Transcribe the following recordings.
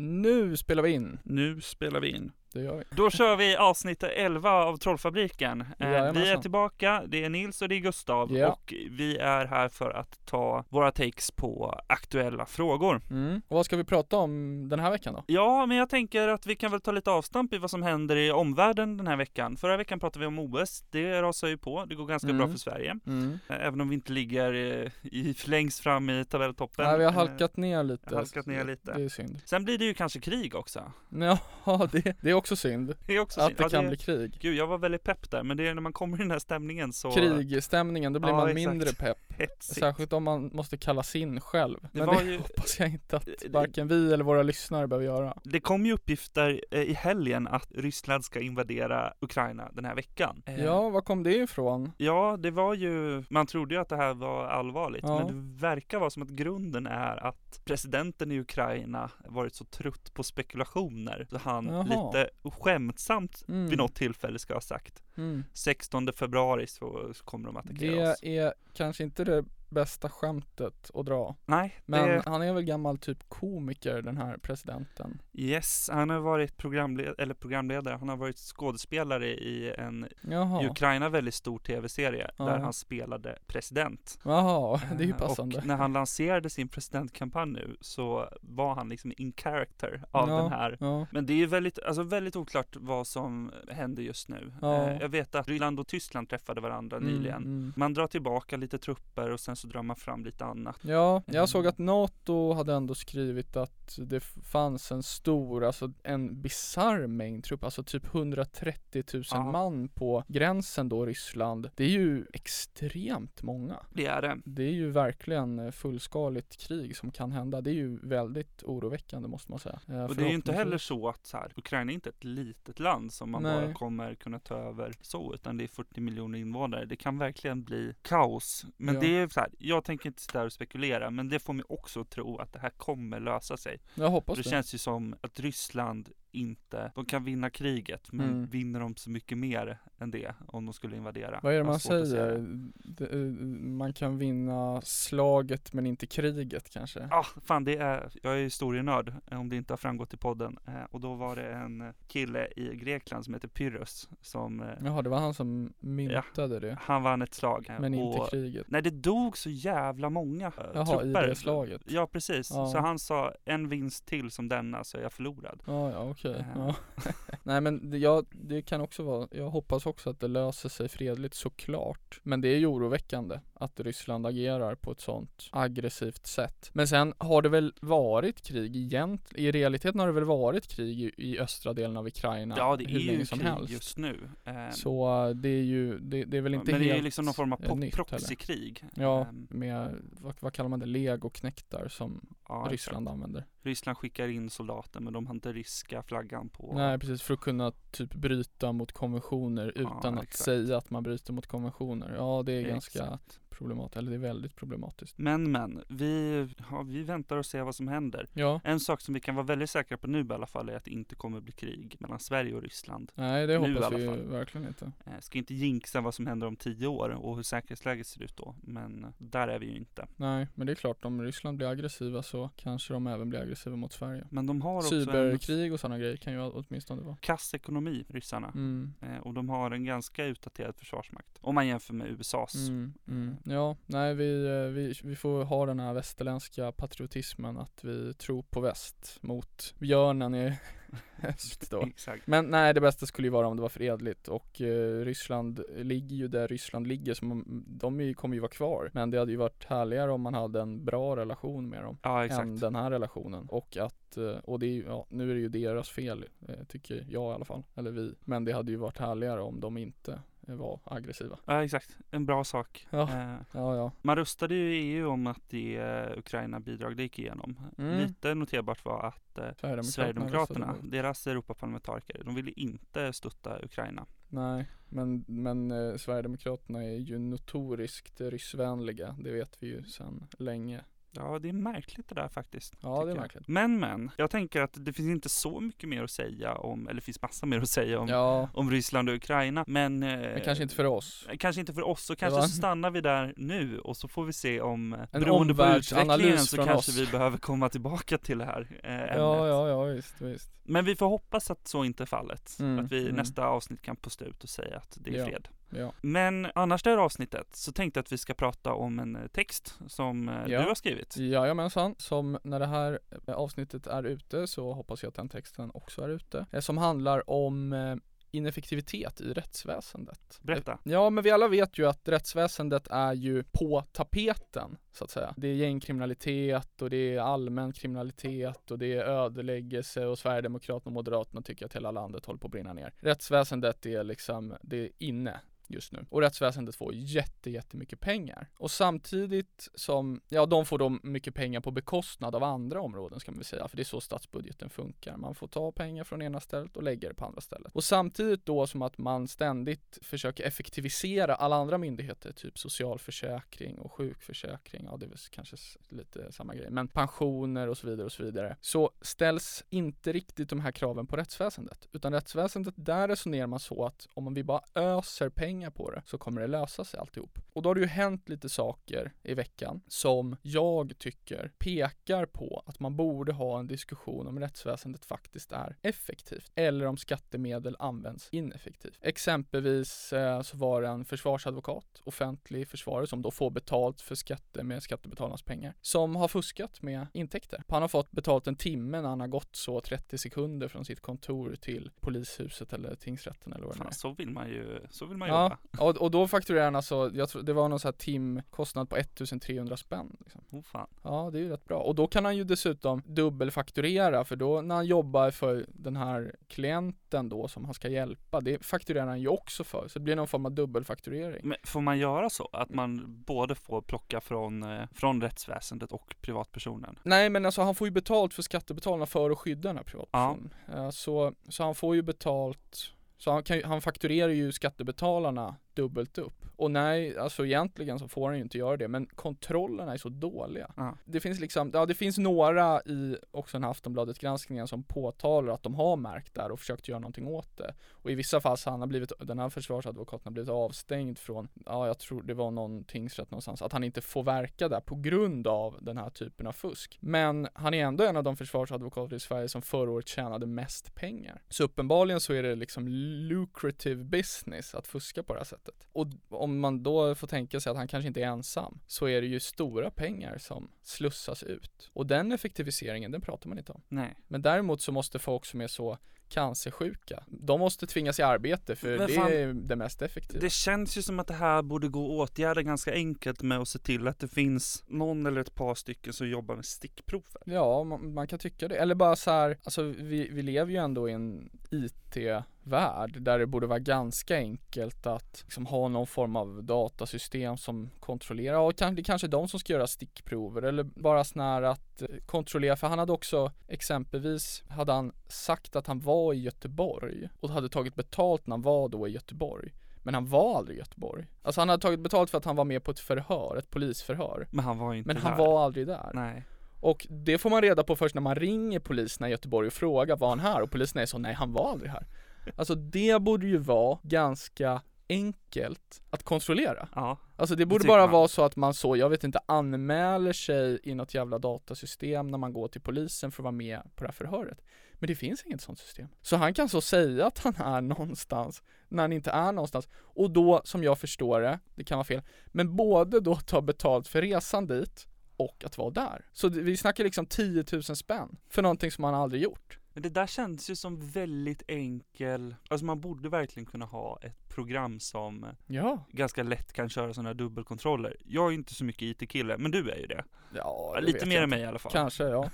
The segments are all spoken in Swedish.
Nu spelar vi in. Nu spelar vi in. Det gör vi. Då kör vi avsnitt 11 av Trollfabriken. Eh, vi är Jajamensan. tillbaka, det är Nils och det är Gustav Ja. och vi är här för att ta våra takes på aktuella frågor. Mm. Och vad ska vi prata om den här veckan då? Ja, men jag tänker att vi kan väl ta lite avstamp i vad som händer i omvärlden den här veckan. Förra veckan pratade vi om OS, det rasar ju på, det går ganska Mm. bra för Sverige. Mm. Eh, Även om vi inte ligger eh, i, längst fram i tabelltoppen. Nej, vi har halkat ner lite. halkat ner lite. Det är synd. Sen blir det ju kanske krig också. Ja, det, det är också synd. Det är också Att synd. det Ja, kan bli krig. Gud, jag var väldigt pepp där, men det är när man kommer i den här stämningen så Krigstämningen, då blir Ja, man exakt. mindre pepp. hetsigt. Särskilt om man måste kallas in själv. Det Men var det ju- hoppas jag inte att Det- varken vi eller våra lyssnare behöver göra. Det kom ju uppgifter eh, i helgen att Ryssland ska invadera Ukraina den här veckan. Eh, Ja, var kom det ifrån? Ja, det var ju, man trodde ju att det här var allvarligt, Ja. men det verkar vara som att grunden är att presidenten i Ukraina varit så trött på spekulationer, så han Jaha. lite skämtsamt Mm. vid något tillfälle ska ha sagt. Mm. 16 februari så, kommer de attackera Det oss. är kanske inte det bästa skämtet att dra. Nej, Men det, han är väl gammal typ komiker den här presidenten. yes, han har varit programled eller programledare, han har varit skådespelare i en Jaha. i Ukraina väldigt stor tv-serie där han spelade president. Jaha, det är ju Eh, passande. Och när han lanserade sin presidentkampanj nu så var han liksom in character av Ja, den här. Ja. Men det är ju väldigt, alltså väldigt oklart vad som händer just nu. Ja. Eh, Jag vet att Ryssland och Tyskland träffade varandra nyligen. Mm, mm. Man drar tillbaka lite trupper och sen så drar man fram lite annat. Ja, jag såg Mm. att NATO hade ändå skrivit att det fanns en stor, alltså en bisarr mängd trupp, alltså typ 130 000 Ja. man på gränsen då Ryssland. Det är ju extremt många. Det är det. Det är ju verkligen eh, fullskaligt krig som kan hända. Det är ju väldigt oroväckande måste man säga. Eh, Och det är ju inte heller så att så här, Ukraina är inte ett litet land som man Nej. bara kommer kunna ta över så, utan det är 40 miljoner invånare. Det kan verkligen bli kaos. Men Ja. det är så här, jag tänker inte sitta där och spekulera, men det får mig också att tro att det här kommer lösa sig. Jag hoppas Det det. känns ju som att Ryssland inte, de kan vinna kriget, men Mm. vinner de så mycket mer än det om de skulle invadera? Vad är det man säger? det. Eh, man kan vinna slaget men inte kriget kanske? Ja, fan det är, jag är historienörd eh, om det inte har framgått i podden. Eh, och då var det en kille i Grekland som heter Pyrrhus som, Jaha, det var han som myntade det. han vann ett slag. Men inte och, kriget. Nej, det dog så jävla många Jaha, trupper. i det slaget. Ja, precis. Ja. Så han sa, en vinst till som denna så är jag förlorad. Ja, ja okej. Eh. Ja. Nej men det, ja, det kan också vara, jag hoppas också att det löser sig fredligt såklart. Men det är ju oroväckande att Ryssland agerar på ett sånt aggressivt sätt. Men sen har det väl varit krig egentligen, i realiteten har det väl varit krig i, i östra delen av Ukraina Ja, det är ju krig helst. just nu. Eh, Så eh, det är ju, det, det är väl inte men helt det är liksom någon form av proxykrig. Ja, Ehm, med, vad, vad kallar man det, legoknektar som ja, Ryssland använder. Ryssland skickar in soldater men de har inte ryska flaggan på. Nej precis, för att kunna typ bryta mot konventioner Ja, utan att exakt. säga att man bryter mot konventioner. Ja det är ganska Exakt. Problematiskt, eller det är väldigt problematiskt. Men men, vi, ja, vi väntar och ser vad som händer. Ja, En sak som vi kan vara väldigt säkra på nu i alla fall är att det inte kommer bli krig mellan Sverige och Ryssland. nej det Nu hoppas vi verkligen inte. Eh, ska inte jinxa vad som händer om tio år och hur säkerhetsläget ser ut då. Men eh, där är vi ju inte. Nej, men det är klart om Ryssland blir aggressiva så kanske de även blir aggressiva mot Sverige. Men de har också en Cyberkrig och sådana grejer kan ju åtminstone vara. kass ekonomi, ryssarna. Mm. Eh, och de har en ganska utdaterad försvarsmakt. Om man jämför med USAs. Mm, mm. Ja, nej vi, eh, vi, vi får ha den här västerländska patriotismen att vi tror på väst mot björnen i öst då. Exakt. Men nej, det bästa skulle ju vara om det var fredligt och eh, Ryssland ligger ju där Ryssland ligger, så man, de är kommer ju vara kvar. Men det hade ju varit härligare om man hade en bra relation med dem Ja, exakt. än den här relationen. Och att, eh, och det är ju, ja, nu är det ju deras fel, eh, tycker jag i alla fall, eller vi. Men det hade ju varit härligare om de inte eh, var aggressiva. Ja, exakt. En bra sak. Ja. Eh, Ja, ja. Man röstade ju i EU om att det eh, Ukraina-bidrag det gick igenom. Mm. Lite noterbart var att eh, Sverigedemokraterna Sverigedemokraterna, deras Europaparlamentariker, de ville inte stötta Ukraina. Nej, men, men eh, Sverigedemokraterna är ju notoriskt ryssvänliga, det vet vi ju sedan länge. Ja, det är märkligt det där faktiskt. Ja, det är jag. märkligt. Men, men. Jag tänker att det finns inte så mycket mer att säga om, eller det finns massa mer att säga om, Ja, om Ryssland och Ukraina. Men, eh, men kanske inte för oss. Kanske inte för oss, så kanske så stannar vi där nu och så får vi se om, eh, En beroende på utvecklingen så kanske oss. vi behöver komma tillbaka till det här. Eh, ämnet. Ja, ja, ja, visst, visst. Men vi får hoppas att så inte är fallet. Mm, att vi i mm. nästa avsnitt kan posta ut och säga att det är Ja. fred. Ja. Men annars det här avsnittet så tänkte jag att vi ska prata om en eh, text som eh, Ja. du har skrivit. Jajamensan, som när det här eh, avsnittet är ute så hoppas jag att den texten också är ute. Som handlar om ineffektivitet i rättsväsendet. Berätta. Ja, men vi alla vet ju att rättsväsendet är ju på tapeten, så att säga. Det är gängkriminalitet och det är allmän kriminalitet och det är ödeläggelse och Sverigedemokraterna och Moderaterna tycker att hela landet håller på att brinna ner. Rättsväsendet är liksom, det är inne just nu. Och rättsväsendet får jätte, jättemycket pengar. Och samtidigt som, ja de får då mycket pengar på bekostnad av andra områden ska man väl säga, för det är så statsbudgeten funkar. Man får ta pengar från ena stället och lägga det på andra stället. Och samtidigt då som att man ständigt försöker effektivisera alla andra myndigheter, typ socialförsäkring och sjukförsäkring, ja det är väl kanske lite samma grej, men pensioner och så vidare och så vidare, så ställs inte riktigt de här kraven på rättsväsendet. Utan rättsväsendet, där resonerar man så att om vi bara öser pengar på det så kommer det lösa sig alltihop. Och då har det ju hänt lite saker i veckan som jag tycker pekar på att man borde ha en diskussion om rättsväsendet faktiskt är effektivt eller om skattemedel används ineffektivt. Exempelvis eh, så var det en försvarsadvokat, offentlig försvarare som då får betalt för skatte med skattebetalarnas pengar, som har fuskat med intäkter. Han har fått betalt en timme när han har gått så 30 sekunder från sitt kontor till polishuset eller tingsrätten eller vad det är. Så vill man ju, så vill man Ja, och, och då fakturerar han alltså, jag tror det var någon sån här timkostnad på 1300 spänn liksom. Oh, fan. Ja, det är ju rätt bra. Och då kan han ju dessutom dubbelfakturera för då när han jobbar för den här klienten då som han ska hjälpa, det fakturerar han ju också för. Så det blir någon form av dubbelfakturering. Men får man göra så? Att man både får plocka från, eh, från rättsväsendet och privatpersonen? Nej men alltså han får ju betalt för skattebetalarna för att skydda den här privatpersonen. Eh, Så, så han får ju betalt så han, kan, han fakturerar ju skattebetalarna dubbelt upp. Och nej, alltså egentligen så får han ju inte göra det, men kontrollerna är så dåliga. Ja. Det finns liksom, ja det finns några i också den här Aftonbladet-granskningen som påtalar att de har märkt där och försökt göra någonting åt det. Och i vissa fall så har han blivit, den här försvarsadvokaten har blivit avstängd från, ja jag tror det var någon tingsrätt någonstans, att han inte får verka där på grund av den här typen av fusk. Men han är ändå en av de försvarsadvokater i Sverige som förra året tjänade mest pengar. Så uppenbarligen så är det liksom lucrative business att fuska på det här sättet. Och om man då får tänka sig att han kanske inte är ensam, så är det ju stora pengar som slussas ut. Och den effektiviseringen, den pratar man inte om. Nej. Men däremot så måste folk som är så cancersjuka, de måste tvingas i arbete för Men det fan, är det mest effektiva. Det känns ju som att det här borde gå att åtgärda ganska enkelt med att se till att det finns någon eller ett par stycken som jobbar med stickprover. Ja, man, man kan tycka det. Eller bara så här, alltså vi, vi lever ju ändå i en IT-värld där det borde vara ganska enkelt att liksom ha någon form av datasystem som kontrollerar, kan- det är kanske är de som ska göra stickprover eller bara här att eh, kontrollera, för han hade också exempelvis, hade han sagt att han var i Göteborg och hade tagit betalt när han var då i Göteborg. Men han var aldrig i Göteborg. Alltså han hade tagit betalt för att han var med på ett förhör, ett polisförhör. Men han var inte Men han där. var aldrig där. Nej. Och det får man reda på först när man ringer poliserna i Göteborg och frågar var han här? Och poliserna är så, nej han var aldrig här. Alltså det borde ju vara ganska enkelt att kontrollera. Ja. Alltså det borde tycker bara man. vara så att man så, jag vet inte, anmäler sig i något jävla datasystem när man går till polisen för att vara med på det här förhöret. Men det finns inget sånt system. Så han kan så säga att han är någonstans när han inte är någonstans. Och då, som jag förstår det, det kan vara fel, men både då ta betalt för resan dit och att vara där. Så det- vi snackar liksom 10 000 spänn för någonting som han aldrig gjort. Men det där känns ju som väldigt enkel, alltså man borde verkligen kunna ha ett program som Ja. ganska lätt kan köra sådana här dubbelkontroller. Jag är ju inte så mycket IT-kille, men du är ju det. Ja, det Lite mer än mig i alla fall. Kanske, ja.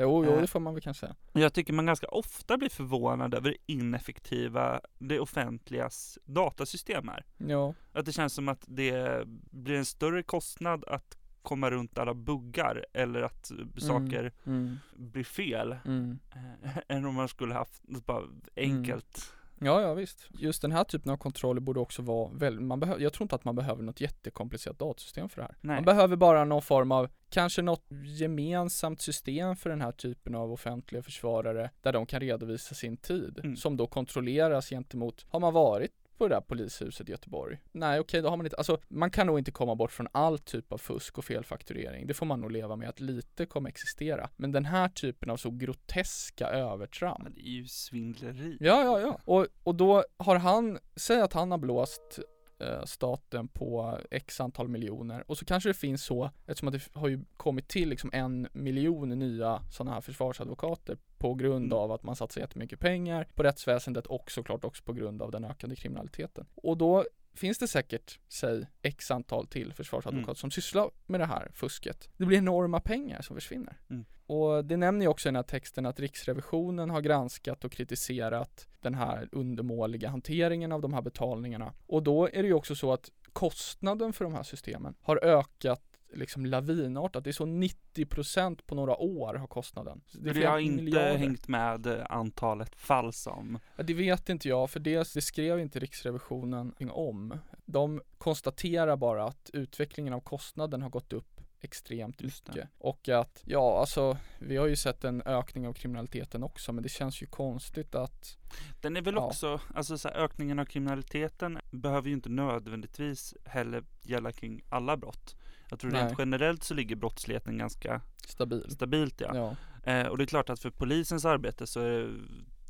Jo, jo, Eh. det får man väl kanske säga. Jag tycker man ganska ofta blir förvånad över hur ineffektiva det offentligas datasystem är. Ja. Att det känns som att det blir en större kostnad att komma runt alla buggar eller att saker Mm. blir fel Mm. eh, än om man skulle haft något bara enkelt. Ja, ja visst. Just den här typen av kontroller borde också vara väl, man behöver, jag tror inte att man behöver något jättekomplicerat datasystem för det här. Nej. Man behöver bara någon form av, kanske något gemensamt system för den här typen av offentliga försvarare där de kan redovisa sin tid Mm. som då kontrolleras gentemot, har man varit på det där polishuset i Göteborg. Nej okej, då har man inte, alltså man kan nog inte komma bort från all typ av fusk och felfakturering. Det får man nog leva med att lite kommer existera. Men den här typen av så groteska övertramp. Ja, det är ju svindleri. Ja, ja, ja. Och, och då har han, säg att han har blåst staten på x antal miljoner och så kanske det finns så, eftersom att det har ju kommit till liksom en miljon nya sådana här försvarsadvokater på grund Mm. av att man satsar jättemycket pengar på rättsväsendet och såklart också på grund av den ökande kriminaliteten. Och då finns det säkert, säg x antal till försvarsadvokater Mm. som sysslar med det här fusket. Det blir enorma pengar som försvinner. Mm. Och det nämner ju också i den här texten att Riksrevisionen har granskat och kritiserat den här undermåliga hanteringen av de här betalningarna. Och då är det ju också så att kostnaden för de här systemen har ökat liksom lavinartat. Det är så 90% på några år har kostnaden. Det, flera har inte miljarder. hängt med eh, antalet fall som Ja, det vet inte jag, för det, det skrev inte Riksrevisionen om. De konstaterar bara att utvecklingen av kostnaden har gått upp extremt det. mycket. Och att, ja alltså, vi har ju sett en ökning av kriminaliteten också, men det känns ju konstigt att, Den är väl Ja. också, alltså så här, ökningen av kriminaliteten behöver ju inte nödvändigtvis heller gälla kring alla brott. Jag tror Nej. rent generellt så ligger brottsligheten ganska stabil. stabilt ja. Ja, Eh, och det är klart att för polisens arbete så är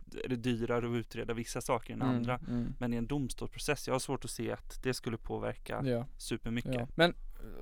det, är det dyrare att utreda vissa saker än andra. mm, Men i en domstolsprocess, jag har svårt att se att det skulle påverka ja, supermycket. ja. Men,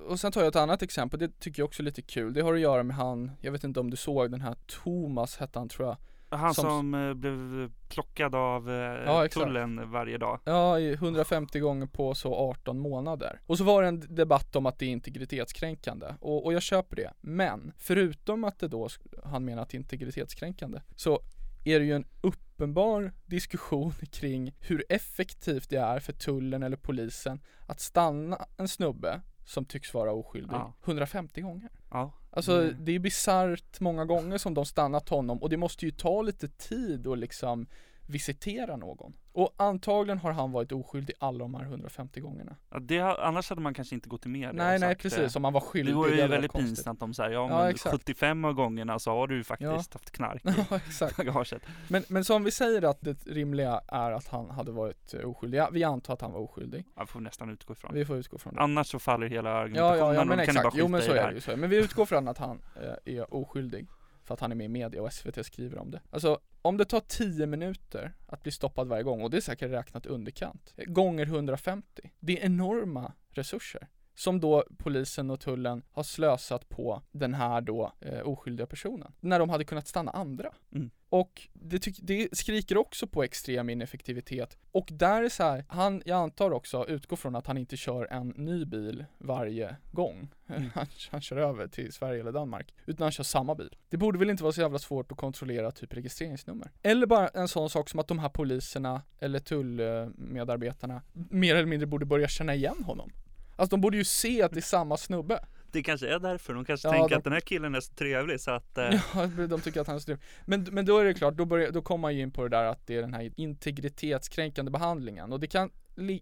och sen tar jag ett annat exempel, det tycker jag också är lite kul. Det har att göra med han, jag vet inte om du såg den här Thomas hette han tror jag. Han Som- som, eh, blev plockad av eh, Ja, tullen varje dag. Ja, i 150 gånger på så 18 månader. Och så var det en debatt om att det är integritetskränkande. Och, och jag köper det. Men, förutom att det då, han menar att det är integritetskränkande, så är det ju en uppenbar diskussion kring hur effektivt det är för tullen eller polisen att stanna en snubbe som tycks vara oskyldig Ja. 150 gånger. Ja. Alltså Mm. det är bisarrt många gånger som de stannat honom och det måste ju ta lite tid att liksom visitera någon. Och antagligen har han varit oskyldig alla de här 150 gångerna. Ja, det, har- annars hade man kanske inte gått i media nej, nej precis, eh, om han var skyldig. Det vore ju är väldigt konstigt. pinsamt om så här, ja, Ja, men exakt. 75 av gångerna så har du ju faktiskt Ja. haft knark i Ja, exakt. bagaget. Men, men som vi säger att det rimliga är att han hade varit eh, oskyldig. Ja, vi antar att han var oskyldig. Jag får nästan utgå ifrån. Vi får utgå från det. Annars så faller hela Ja, argumentationen ja, ja och men exakt. Jo men så det är det ju så. Men vi utgår från att han eh, är oskyldig. För att han är med i media och SVT skriver om det. Alltså, om det tar 10 minuter att bli stoppad varje gång, och det är säkert räknat underkant, gånger 150. Det är enorma resurser. Som då polisen och tullen har slösat på den här då eh, oskyldiga personen. När de hade kunnat stanna andra. Mm. Och det, tyck, det skriker också på extrem ineffektivitet. Och där är så här, han, jag antar också, utgår från att han inte kör en ny bil varje gång Mm. han, han kör över till Sverige eller Danmark. Utan han kör samma bil. Det borde väl inte vara så jävla svårt att kontrollera typ registreringsnummer. Eller bara en sån sak som att de här poliserna eller tullmedarbetarna mer eller mindre borde börja känna igen honom. Alltså de borde ju se att det är samma snubbe. Det kanske är därför, de kanske Ja, tänker de- att den här killen är så trevlig så att eh, Ja, de tycker att han är så trevlig. Men, men då är det klart, då, börjar, då kommer man ju in på det där att det är den här integritetskränkande behandlingen och det kan,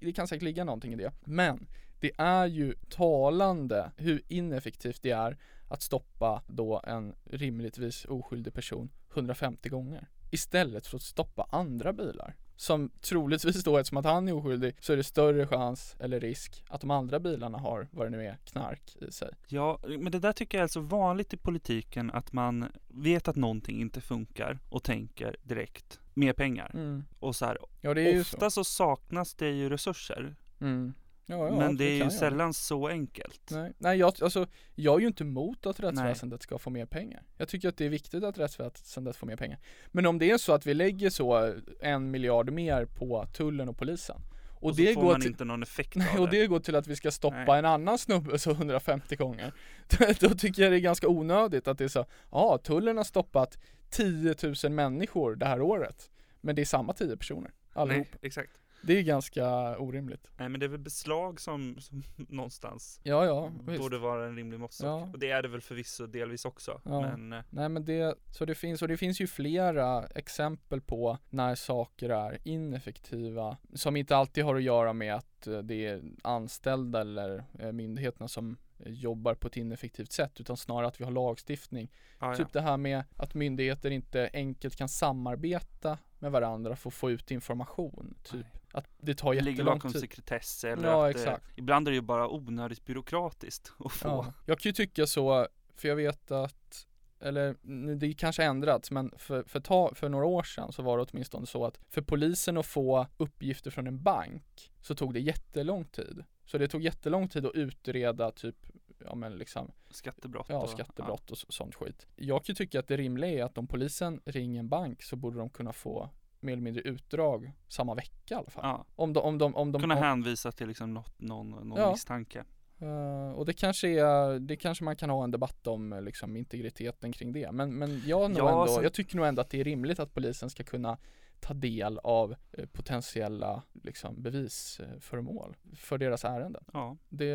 det kan säkert ligga någonting i det. Men det är ju talande hur ineffektivt det är att stoppa då en rimligtvis oskyldig person 150 gånger. Istället för att stoppa andra bilar. Som troligtvis då, eftersom att han är oskyldig, så är det större chans eller risk att de andra bilarna har, vad det nu är, knark i sig. Ja, men det där tycker jag är så vanligt i politiken att man vet att någonting inte funkar och tänker direkt mer pengar. Mm. Och så här, Ja det är ju så. ofta så. saknas det ju resurser. Mm. Ja, ja, men det är ju kan jag. sällan så enkelt. Nej, nej jag, alltså, jag är ju inte emot att rättsväsendet ska få mer pengar. Jag tycker att det är viktigt att rättsväsendet får mer pengar. Men om det är så att vi lägger så en miljard mer på tullen och polisen. Och, Och, det får går man till, inte någon effekt nej, och det. det går till att vi ska stoppa Nej. en annan snubbe så 150 gånger. Då tycker jag det är ganska onödigt att det är så, ja tullen har stoppat 10 000 människor det här året. Men det är samma 10 personer, allihop. Nej, exakt. Det är ganska orimligt. Nej men det är väl beslag som, som någonstans Ja, ja, visst. borde vara en rimlig måttstock. Ja. Och det är det väl förvisso delvis också. Ja. Men eh, Nej men det, så det finns, och det finns ju flera exempel på när saker är ineffektiva som inte alltid har att göra med att eh, det är anställda eller eh, myndigheterna som jobbar på ett ineffektivt sätt utan snarare att vi har lagstiftning. ja. Typ det här med att myndigheter inte enkelt kan samarbeta med varandra för att få ut information. Typ Nej. Att det tar Det ligger jättelång bakom tid. sekretess eller Ja, att det, exakt. ibland är det ju bara onödigt byråkratiskt att få. Ja. Jag kan ju tycka så, för jag vet att eller det kanske ändrats men för, för, ta, för några år sedan så var det åtminstone så att för polisen att få uppgifter från en bank så tog det jättelång tid. Så det tog jättelång tid att utreda typ, ja men liksom, Skattebrott. ja och- skattebrott och så- sånt skit. Jag kan ju tycka att det rimliga är att om polisen ringer en bank så borde de kunna få mer eller mindre utdrag samma vecka i alla fall. Ja. Om de, om de, om de Kunna om- hänvisa till liksom något, någon, någon Ja. misstanke. Eh, och det kanske är, det kanske man kan ha en debatt om eh, liksom integriteten kring det. Men, men jag, nog Ja, ändå, sen- jag tycker nog ändå att det är rimligt att polisen ska kunna ta del av eh, potentiella liksom, bevisföremål för deras ärenden. Ja. Det,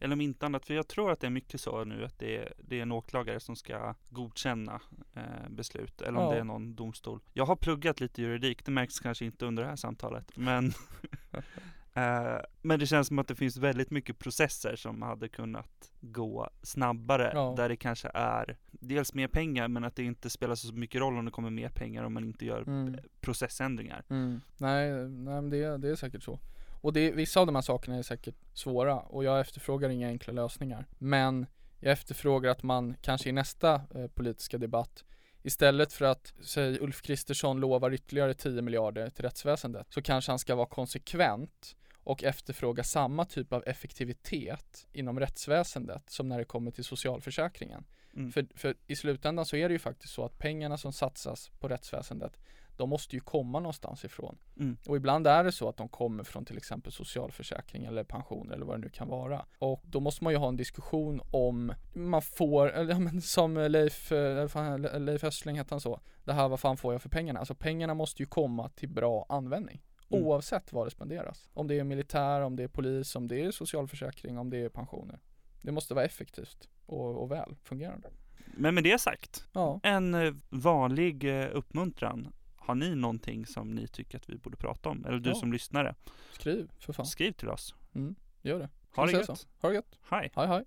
Eller om inte annat, för jag tror att det är mycket så nu att det är, det är en åklagare som ska godkänna eh, beslut. Eller om Ja. det är någon domstol. Jag har pluggat lite juridik, det märks kanske inte under det här samtalet. Men, eh, men det känns som att det finns väldigt mycket processer som hade kunnat gå snabbare. Ja. Där det kanske är dels mer pengar, men att det inte spelar så mycket roll om det kommer mer pengar om man inte gör mm, processändringar. mm, nej, nej men det, det är säkert så. Och det, vissa av de här sakerna är säkert svåra och jag efterfrågar inga enkla lösningar. Men jag efterfrågar att man kanske i nästa eh, politiska debatt Istället för att, säg Ulf Kristersson lovar ytterligare 10 miljarder till rättsväsendet så kanske han ska vara konsekvent och efterfråga samma typ av effektivitet inom rättsväsendet som när det kommer till socialförsäkringen. Mm. För, för i slutändan så är det ju faktiskt så att pengarna som satsas på rättsväsendet de måste ju komma någonstans ifrån. Mm. Och ibland är det så att de kommer från till exempel socialförsäkring eller pension eller vad det nu kan vara. Och då måste man ju ha en diskussion om man får, eller som Leif, eh, Leif Östling hette han så. Det här vad fan får jag för pengarna? Alltså pengarna måste ju komma till bra användning. Mm. Oavsett vad det spenderas. Om det är militär, om det är polis, om det är socialförsäkring, om det är pensioner. Det måste vara effektivt och, och väl fungerande. Men med det sagt, Ja, en eh, vanlig eh, uppmuntran. Har ni någonting som ni tycker att vi borde prata om? Eller du Ja. som lyssnare, skriv för fan. skriv till oss. Gör det. Ha det gött. Ha det gött. Hej! Hej hej.